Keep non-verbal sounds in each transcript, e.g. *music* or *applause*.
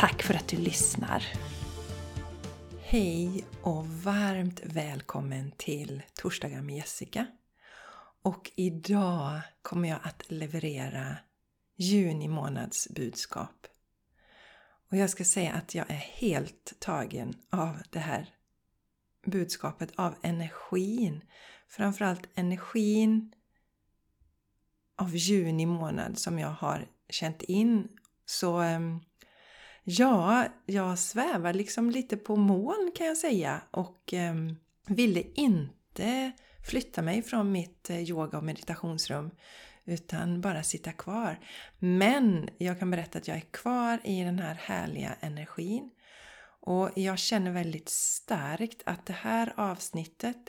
Tack för att du lyssnar! Hej och varmt välkommen till Torsdagar med Jessica. Och idag kommer jag att leverera juni månads budskap. Och jag ska säga att jag är helt tagen av det här budskapet, av energin. Framförallt energin av juni månad som jag har känt in. Så ehm, Ja, jag svävar liksom lite på moln kan jag säga och eh, ville inte flytta mig från mitt eh, yoga och meditationsrum utan bara sitta kvar. Men jag kan berätta att jag är kvar i den här härliga energin och jag känner väldigt starkt att det här avsnittet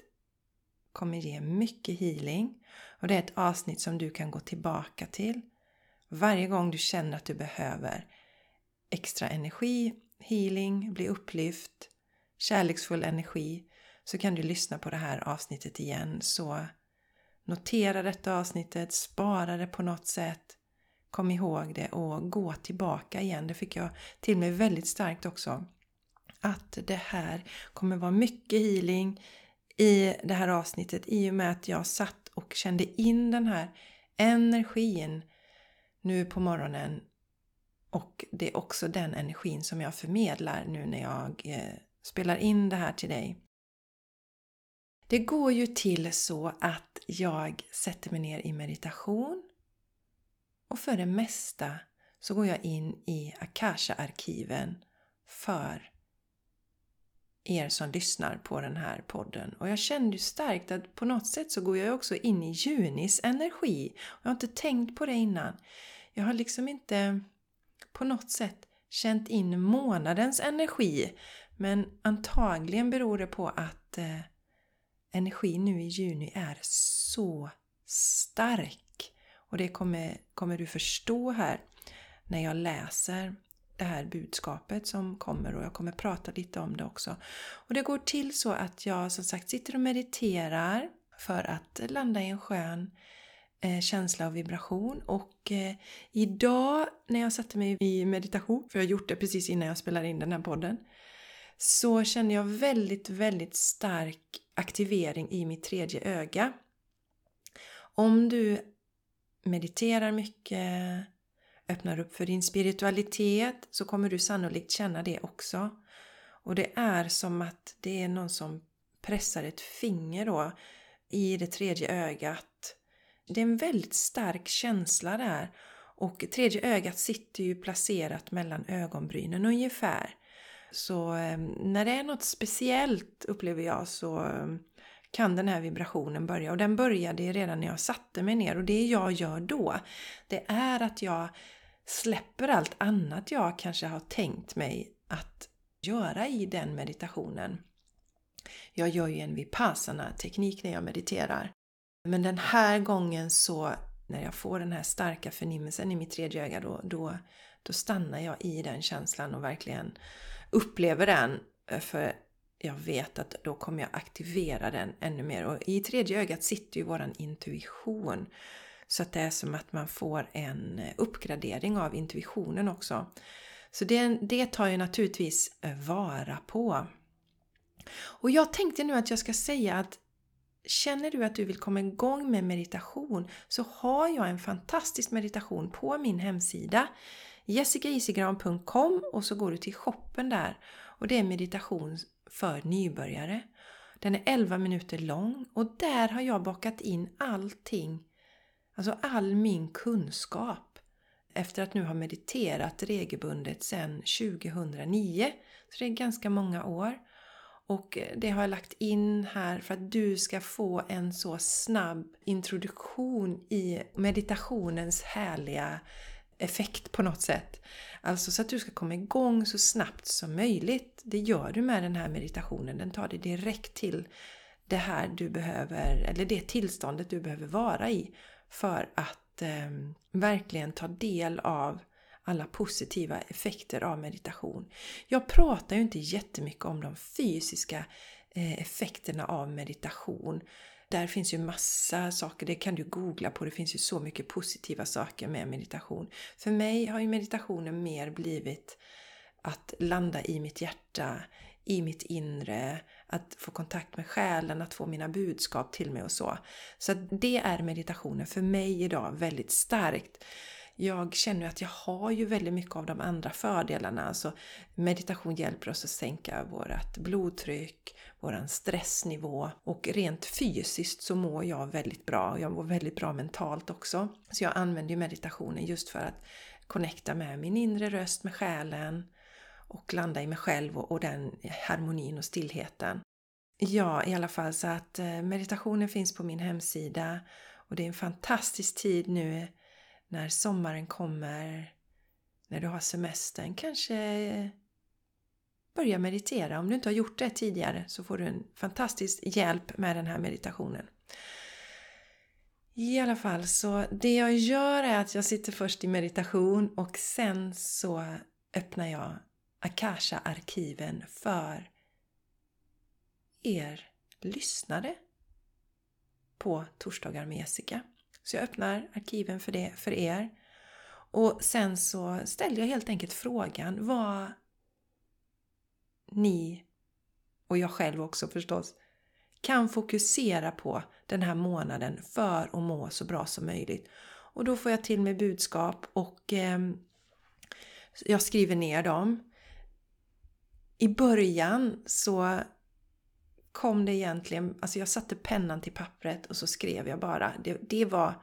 kommer ge mycket healing och det är ett avsnitt som du kan gå tillbaka till varje gång du känner att du behöver extra energi, healing, bli upplyft, kärleksfull energi så kan du lyssna på det här avsnittet igen. Så notera detta avsnittet, spara det på något sätt, kom ihåg det och gå tillbaka igen. Det fick jag till mig väldigt starkt också. Att det här kommer vara mycket healing i det här avsnittet i och med att jag satt och kände in den här energin nu på morgonen och det är också den energin som jag förmedlar nu när jag eh, spelar in det här till dig. Det går ju till så att jag sätter mig ner i meditation och för det mesta så går jag in i Akasha-arkiven för er som lyssnar på den här podden. Och jag kände ju starkt att på något sätt så går jag också in i Junis energi. Jag har inte tänkt på det innan. Jag har liksom inte på något sätt känt in månadens energi. Men antagligen beror det på att eh, energin nu i juni är så stark. Och det kommer, kommer du förstå här när jag läser det här budskapet som kommer och jag kommer prata lite om det också. Och det går till så att jag som sagt sitter och mediterar för att landa i en skön Eh, Eh, känsla och vibration. Och eh, idag när jag satte mig i meditation, för jag har gjort det precis innan jag spelar in den här podden, så känner jag väldigt, väldigt stark aktivering i mitt tredje öga. Om du mediterar mycket, öppnar upp för din spiritualitet så kommer du sannolikt känna det också. Och det är som att det är någon som pressar ett finger då i det tredje ögat det är en väldigt stark känsla där. Och tredje ögat sitter ju placerat mellan ögonbrynen ungefär. Så ehm, när det är något speciellt upplever jag så ehm, kan den här vibrationen börja. Och den började redan när jag satte mig ner. Och det jag gör då, det är att jag släpper allt annat jag kanske har tänkt mig att göra i den meditationen. Jag gör ju en vipassana-teknik när jag mediterar. Men den här gången så, när jag får den här starka förnimmelsen i mitt tredje öga, då, då, då stannar jag i den känslan och verkligen upplever den. För jag vet att då kommer jag aktivera den ännu mer. Och i tredje ögat sitter ju våran intuition. Så att det är som att man får en uppgradering av intuitionen också. Så det, det tar jag naturligtvis vara på. Och jag tänkte nu att jag ska säga att Känner du att du vill komma igång med meditation så har jag en fantastisk meditation på min hemsida jessicaisigran.com och så går du till shoppen där och det är meditation för nybörjare. Den är 11 minuter lång och där har jag bakat in allting, alltså all min kunskap efter att nu ha mediterat regelbundet sedan 2009. Så det är ganska många år. Och det har jag lagt in här för att du ska få en så snabb introduktion i meditationens härliga effekt på något sätt. Alltså så att du ska komma igång så snabbt som möjligt. Det gör du med den här meditationen. Den tar dig direkt till det här du behöver, eller det tillståndet du behöver vara i för att eh, verkligen ta del av alla positiva effekter av meditation. Jag pratar ju inte jättemycket om de fysiska eh, effekterna av meditation. Där finns ju massa saker, det kan du googla på, det finns ju så mycket positiva saker med meditation. För mig har ju meditationen mer blivit att landa i mitt hjärta, i mitt inre, att få kontakt med själen, att få mina budskap till mig och så. Så det är meditationen för mig idag väldigt starkt jag känner att jag har ju väldigt mycket av de andra fördelarna. Alltså meditation hjälper oss att sänka vårt blodtryck, vår stressnivå och rent fysiskt så mår jag väldigt bra. Jag mår väldigt bra mentalt också. Så jag använder ju meditationen just för att connecta med min inre röst, med själen och landa i mig själv och, och den harmonin och stillheten. Ja, i alla fall så att eh, meditationen finns på min hemsida och det är en fantastisk tid nu när sommaren kommer, när du har semestern, kanske börja meditera. Om du inte har gjort det tidigare så får du en fantastisk hjälp med den här meditationen. I alla fall, så det jag gör är att jag sitter först i meditation och sen så öppnar jag Akasha-arkiven för er lyssnare på torsdagar med Jessica. Så jag öppnar arkiven för det för er. Och sen så ställer jag helt enkelt frågan vad ni, och jag själv också förstås, kan fokusera på den här månaden för att må så bra som möjligt. Och då får jag till mig budskap och eh, jag skriver ner dem. I början så kom det egentligen, alltså jag satte pennan till pappret och så skrev jag bara. Det, det var,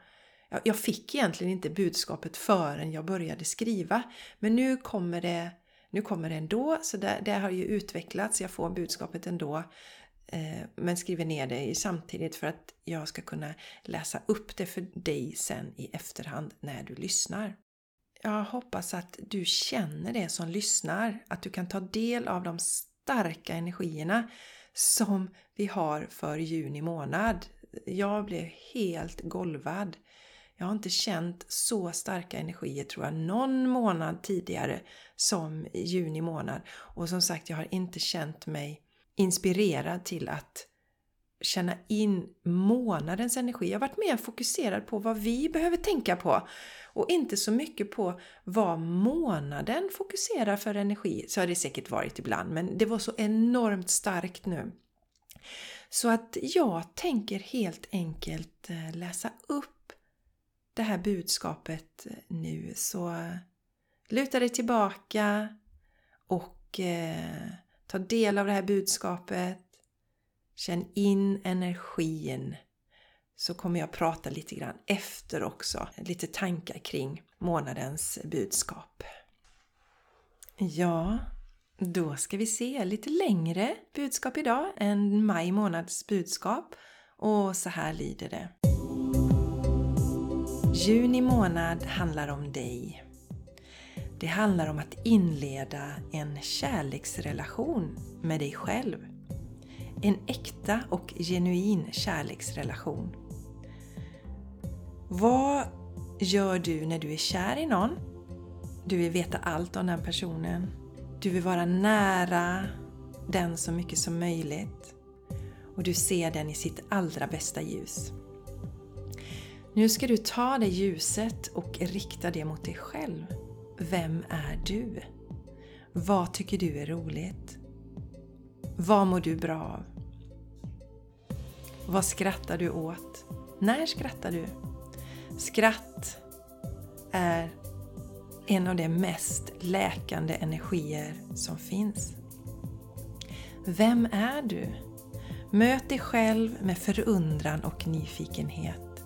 jag fick egentligen inte budskapet förrän jag började skriva. Men nu kommer det, nu kommer det ändå, så det, det har ju utvecklats, jag får budskapet ändå. Eh, men skriver ner det samtidigt för att jag ska kunna läsa upp det för dig sen i efterhand när du lyssnar. Jag hoppas att du känner det som lyssnar, att du kan ta del av de starka energierna som vi har för juni månad. Jag blev helt golvad. Jag har inte känt så starka energier tror jag någon månad tidigare som juni månad. Och som sagt, jag har inte känt mig inspirerad till att känna in månadens energi. Jag har varit mer fokuserad på vad vi behöver tänka på och inte så mycket på vad månaden fokuserar för energi. Så har det säkert varit ibland, men det var så enormt starkt nu. Så att jag tänker helt enkelt eh, läsa upp det här budskapet eh, nu. Så eh, luta dig tillbaka och eh, ta del av det här budskapet. Känn in energin så kommer jag prata lite grann efter också. Lite tankar kring månadens budskap. Ja, då ska vi se lite längre budskap idag än maj månads budskap. Och så här lyder det. Juni månad handlar om dig. Det handlar om att inleda en kärleksrelation med dig själv. En äkta och genuin kärleksrelation. Vad gör du när du är kär i någon? Du vill veta allt om den personen. Du vill vara nära den så mycket som möjligt. Och du ser den i sitt allra bästa ljus. Nu ska du ta det ljuset och rikta det mot dig själv. Vem är du? Vad tycker du är roligt? Vad mår du bra av? Vad skrattar du åt? När skrattar du? Skratt är en av de mest läkande energier som finns. Vem är du? Möt dig själv med förundran och nyfikenhet.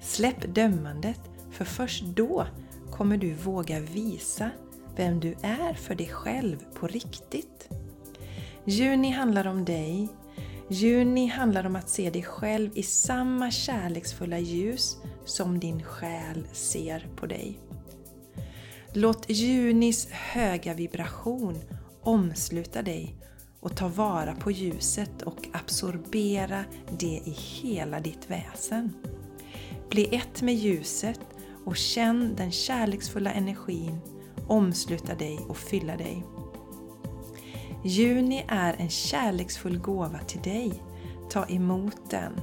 Släpp dömandet, för först då kommer du våga visa vem du är för dig själv på riktigt. Juni handlar om dig. Juni handlar om att se dig själv i samma kärleksfulla ljus som din själ ser på dig. Låt junis höga vibration omsluta dig och ta vara på ljuset och absorbera det i hela ditt väsen. Bli ett med ljuset och känn den kärleksfulla energin omsluta dig och fylla dig. Juni är en kärleksfull gåva till dig. Ta emot den.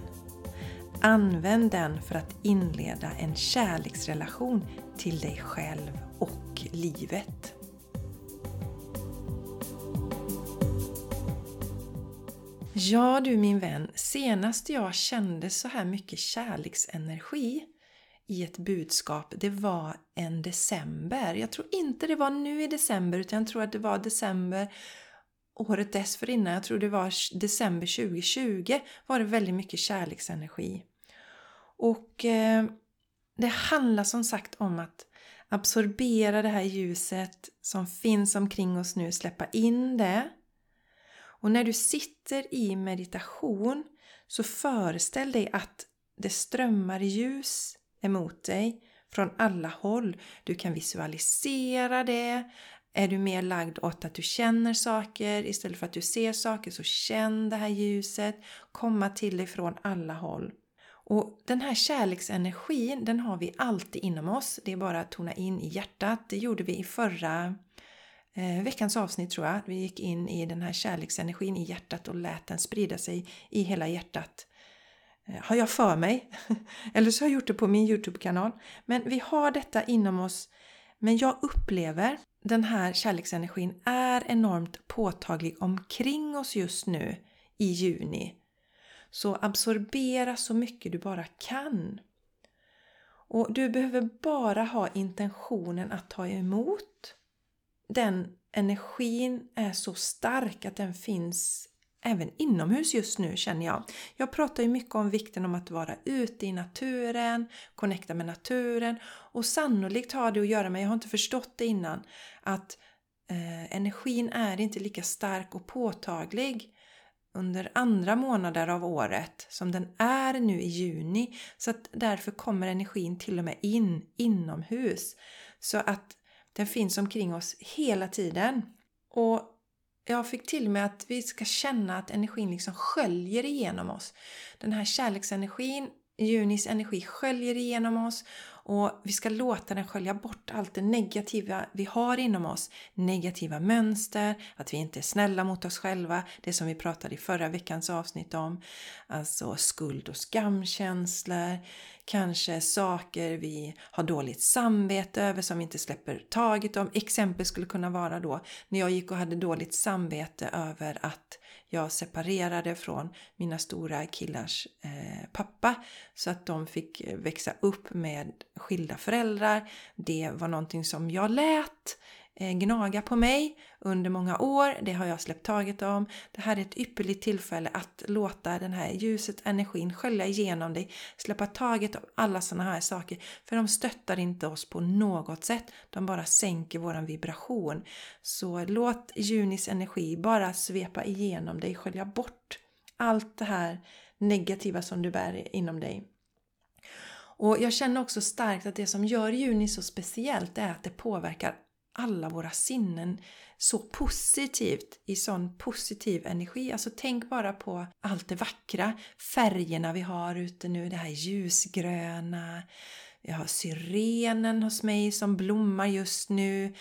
Använd den för att inleda en kärleksrelation till dig själv och livet. Ja du min vän, senast jag kände så här mycket kärleksenergi i ett budskap, det var en december. Jag tror inte det var nu i december utan jag tror att det var december året dessförinnan. Jag tror det var december 2020 var det väldigt mycket kärleksenergi. Och eh, det handlar som sagt om att absorbera det här ljuset som finns omkring oss nu, släppa in det. Och när du sitter i meditation så föreställ dig att det strömmar ljus emot dig från alla håll. Du kan visualisera det. Är du mer lagd åt att du känner saker istället för att du ser saker så känn det här ljuset komma till dig från alla håll. Och den här kärleksenergin den har vi alltid inom oss. Det är bara att tona in i hjärtat. Det gjorde vi i förra eh, veckans avsnitt tror jag. Vi gick in i den här kärleksenergin i hjärtat och lät den sprida sig i hela hjärtat. Eh, har jag för mig. *laughs* Eller så har jag gjort det på min Youtube-kanal. Men vi har detta inom oss. Men jag upplever den här kärleksenergin är enormt påtaglig omkring oss just nu i juni. Så absorbera så mycket du bara kan. Och du behöver bara ha intentionen att ta emot. Den energin är så stark att den finns även inomhus just nu känner jag. Jag pratar ju mycket om vikten om att vara ute i naturen, connecta med naturen och sannolikt har det att göra med, jag har inte förstått det innan, att eh, energin är inte lika stark och påtaglig under andra månader av året som den är nu i juni. Så att därför kommer energin till och med in inomhus. Så att den finns omkring oss hela tiden. Och jag fick till mig att vi ska känna att energin liksom sköljer igenom oss. Den här kärleksenergin, junis energi sköljer igenom oss och vi ska låta den skölja bort allt det negativa vi har inom oss. Negativa mönster, att vi inte är snälla mot oss själva, det som vi pratade i förra veckans avsnitt om. Alltså skuld och skamkänslor, kanske saker vi har dåligt samvete över som vi inte släpper taget om. Exempel skulle kunna vara då när jag gick och hade dåligt samvete över att jag separerade från mina stora killars eh, pappa så att de fick eh, växa upp med skilda föräldrar. Det var någonting som jag lät Eh, Eh, gnaga på mig under många år. Det har jag släppt taget om. Det här är ett ypperligt tillfälle att låta den här ljuset, energin skölja igenom dig. Släppa taget om alla sådana här saker. För de stöttar inte oss på något sätt. De bara sänker våran vibration. Så låt Junis energi bara svepa igenom dig, skölja bort allt det här negativa som du bär inom dig. Och jag känner också starkt att det som gör juni så speciellt är att det påverkar alla våra sinnen så positivt, i sån positiv energi. Alltså tänk bara på allt det vackra, färgerna vi har ute nu, det här ljusgröna, Jag har syrenen hos mig som blommar just nu.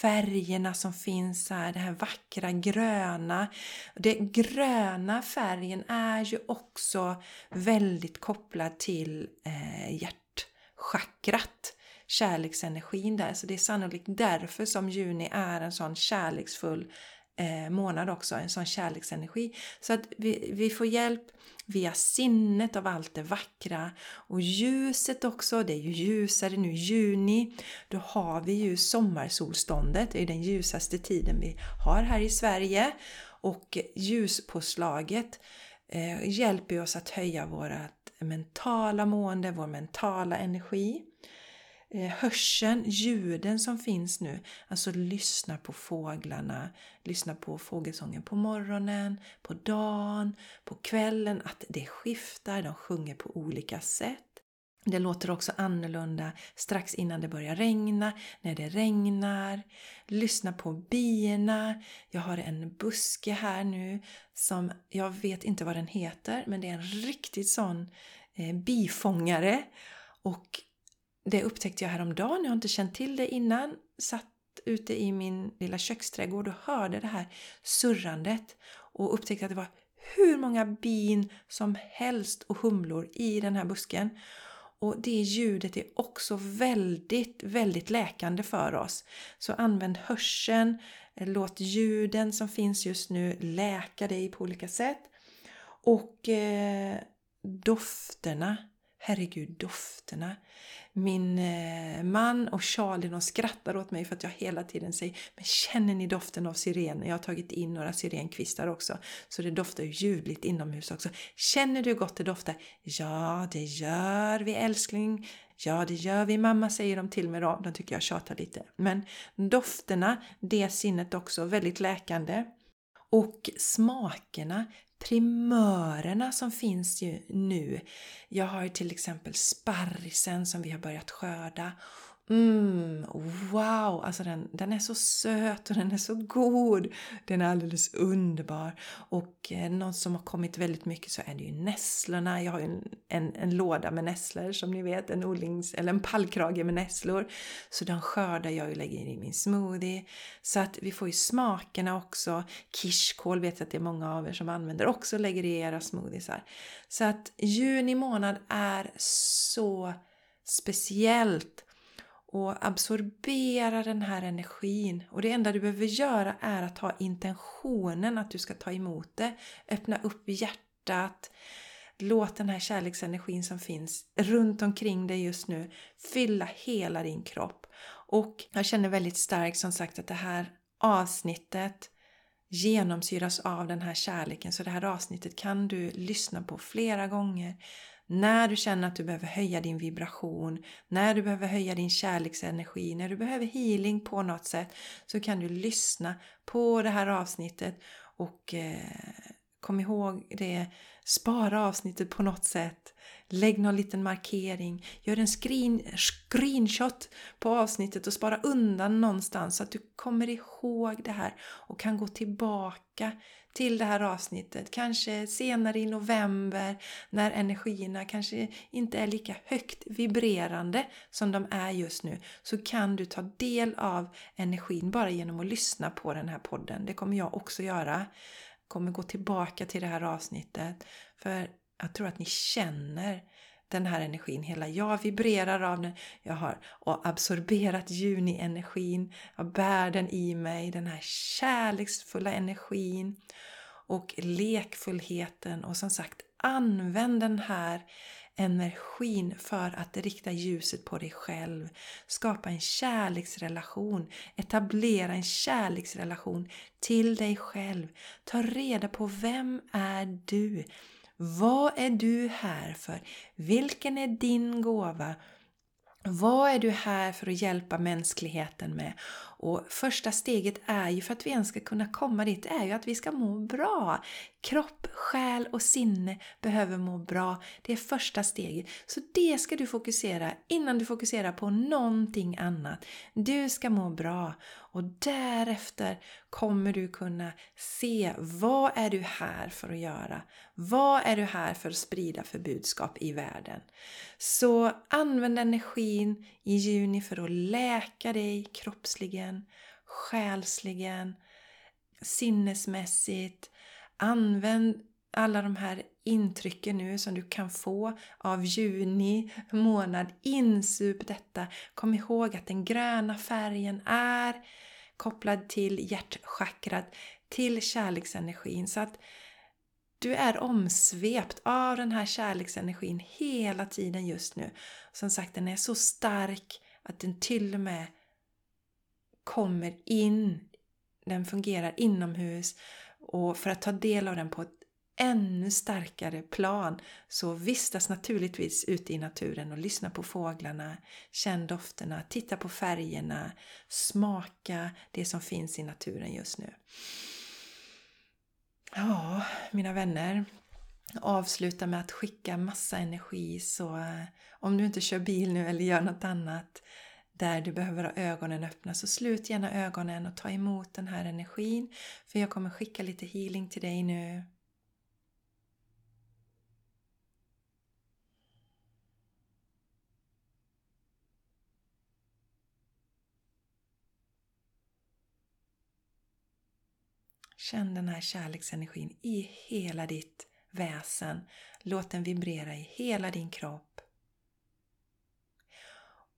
Färgerna som finns här, det här vackra gröna. Den gröna färgen är ju också väldigt kopplad till eh, hjärtchakrat kärleksenergin där. Så det är sannolikt därför som juni är en sån kärleksfull eh, månad också, en sån kärleksenergi. Så att vi, vi får hjälp via sinnet av allt det vackra och ljuset också, det är ju ljusare nu juni. Då har vi ju sommarsolståndet, det är den ljusaste tiden vi har här i Sverige och ljuspåslaget eh, hjälper oss att höja vårt mentala mående, vår mentala energi. Eh, hörseln, ljuden som finns nu. Alltså lyssna på fåglarna, lyssna på fågelsången på morgonen, på dagen, på kvällen. Att det skiftar, de sjunger på olika sätt. Det låter också annorlunda strax innan det börjar regna, när det regnar. Lyssna på bina. Jag har en buske här nu som jag vet inte vad den heter men det är en riktigt sån eh, bifångare. Och det upptäckte jag häromdagen, jag har inte känt till det innan. Satt ute i min lilla köksträdgård och hörde det här surrandet och upptäckte att det var hur många bin som helst och humlor i den här busken. Och det ljudet är också väldigt, väldigt läkande för oss. Så använd hörseln, låt ljuden som finns just nu läka dig på olika sätt. Och eh, dofterna, herregud dofterna. Min eh, man och Charlie de skrattar åt mig för att jag hela tiden säger Men känner ni doften av syren? Jag har tagit in några syrenkvistar också så det doftar ju ljuvligt inomhus också. Känner du hur gott det doftar? Ja, det gör vi älskling. Ja, det gör vi mamma, säger de till mig då. De tycker jag tjatar lite. Men dofterna, det sinnet också, väldigt läkande. Och smakerna, primörerna som finns ju nu. Jag har till exempel sparrisen som vi har börjat skörda Mm, wow! Alltså den, den är så söt och den är så god. Den är alldeles underbar. Och eh, något som har kommit väldigt mycket så är det ju nässlorna. Jag har ju en, en, en låda med nässlor som ni vet, en odlings eller en pallkrage med nässlor. Så den skördar jag och lägger i min smoothie. Så att vi får ju smakerna också. Kirskål vet jag att det är många av er som använder också lägger i era smoothiesar. Så att juni månad är så speciellt och absorbera den här energin. Och det enda du behöver göra är att ha intentionen att du ska ta emot det. Öppna upp hjärtat. Låt den här kärleksenergin som finns runt omkring dig just nu fylla hela din kropp. Och jag känner väldigt starkt som sagt att det här avsnittet genomsyras av den här kärleken. Så det här avsnittet kan du lyssna på flera gånger. När du känner att du behöver höja din vibration, när du behöver höja din kärleksenergi, när du behöver healing på något sätt så kan du lyssna på det här avsnittet och eh, kom ihåg det, spara avsnittet på något sätt. Lägg någon liten markering, gör en screen, screenshot på avsnittet och spara undan någonstans så att du kommer ihåg det här och kan gå tillbaka till det här avsnittet. Kanske senare i november när energierna kanske inte är lika högt vibrerande som de är just nu så kan du ta del av energin bara genom att lyssna på den här podden. Det kommer jag också göra. kommer gå tillbaka till det här avsnittet för jag tror att ni känner den här energin. Hela jag vibrerar av den. Jag har absorberat juni-energin. Jag bär den i mig. Den här kärleksfulla energin och lekfullheten. Och som sagt, använd den här energin för att rikta ljuset på dig själv. Skapa en kärleksrelation. Etablera en kärleksrelation till dig själv. Ta reda på vem är du? Vad är du här för? Vilken är din gåva? Vad är du här för att hjälpa mänskligheten med? Och första steget är ju för att vi ens ska kunna komma dit är ju att vi ska må bra. Kropp, själ och sinne behöver må bra. Det är första steget. Så det ska du fokusera innan du fokuserar på någonting annat. Du ska må bra och därefter kommer du kunna se vad är du här för att göra? Vad är du här för att sprida för budskap i världen? Så använd energi energin i juni för att läka dig kroppsligen, själsligen, sinnesmässigt. Använd alla de här intrycken nu som du kan få av juni månad. Insup detta. Kom ihåg att den gröna färgen är kopplad till hjärtchakrat, till kärleksenergin. Så att du är omsvept av den här kärleksenergin hela tiden just nu. Som sagt, den är så stark att den till och med kommer in. Den fungerar inomhus och för att ta del av den på ett ännu starkare plan så vistas naturligtvis ute i naturen och lyssna på fåglarna, känn dofterna, titta på färgerna, smaka det som finns i naturen just nu. Ja, mina vänner. avsluta med att skicka massa energi så eh, om du inte kör bil nu eller gör något annat där du behöver ha ögonen öppna så slut gärna ögonen och ta emot den här energin för jag kommer skicka lite healing till dig nu. Känn den här kärleksenergin i hela ditt väsen. Låt den vibrera i hela din kropp.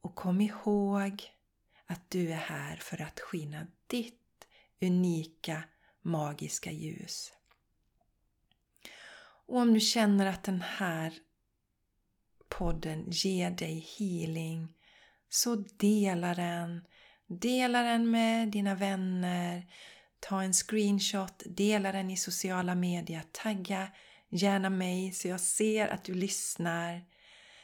Och kom ihåg att du är här för att skina ditt unika magiska ljus. Och om du känner att den här podden ger dig healing så dela den. Dela den med dina vänner. Ta en screenshot, dela den i sociala medier, tagga gärna mig så jag ser att du lyssnar.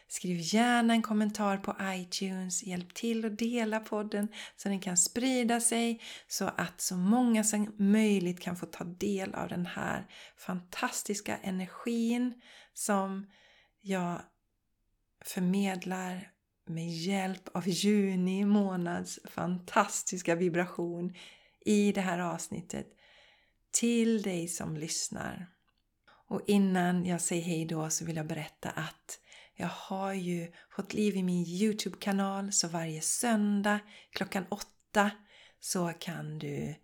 Skriv gärna en kommentar på iTunes, hjälp till att dela podden så den kan sprida sig så att så många som möjligt kan få ta del av den här fantastiska energin som jag förmedlar med hjälp av juni månads fantastiska vibration i det här avsnittet till dig som lyssnar. Och innan jag säger hej då så vill jag berätta att jag har ju fått liv i min Youtube-kanal så varje söndag klockan åtta så kan du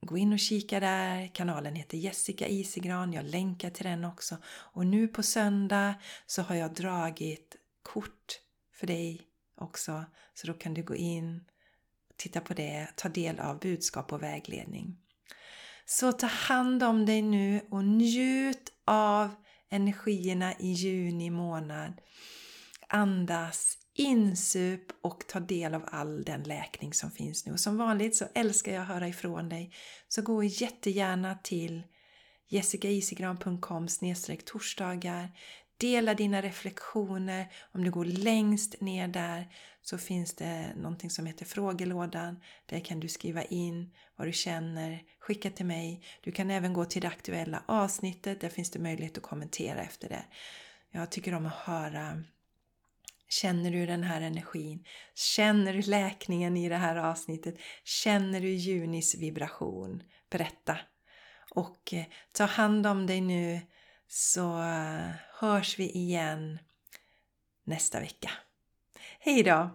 gå in och kika där. Kanalen heter Jessica Isigran. Jag länkar till den också. Och nu på söndag så har jag dragit kort för dig också. Så då kan du gå in, titta på det, ta del av budskap och vägledning. Så ta hand om dig nu och njut av energierna i juni månad. Andas, insup och ta del av all den läkning som finns nu. Och som vanligt så älskar jag att höra ifrån dig. Så gå jättegärna till jessicaisigran.com torsdagar. Dela dina reflektioner. Om du går längst ner där så finns det någonting som heter frågelådan. Där kan du skriva in vad du känner, skicka till mig. Du kan även gå till det aktuella avsnittet. Där finns det möjlighet att kommentera efter det. Jag tycker om att höra Känner du den här energin? Känner du läkningen i det här avsnittet? Känner du Junis vibration? Berätta! Och eh, ta hand om dig nu så eh, hörs vi igen nästa vecka. Hej då!